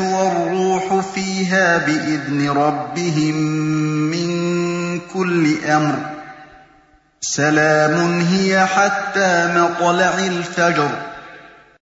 والروح فيها بإذن ربهم من كل أمر. سلام هي حتى مطلع الفجر.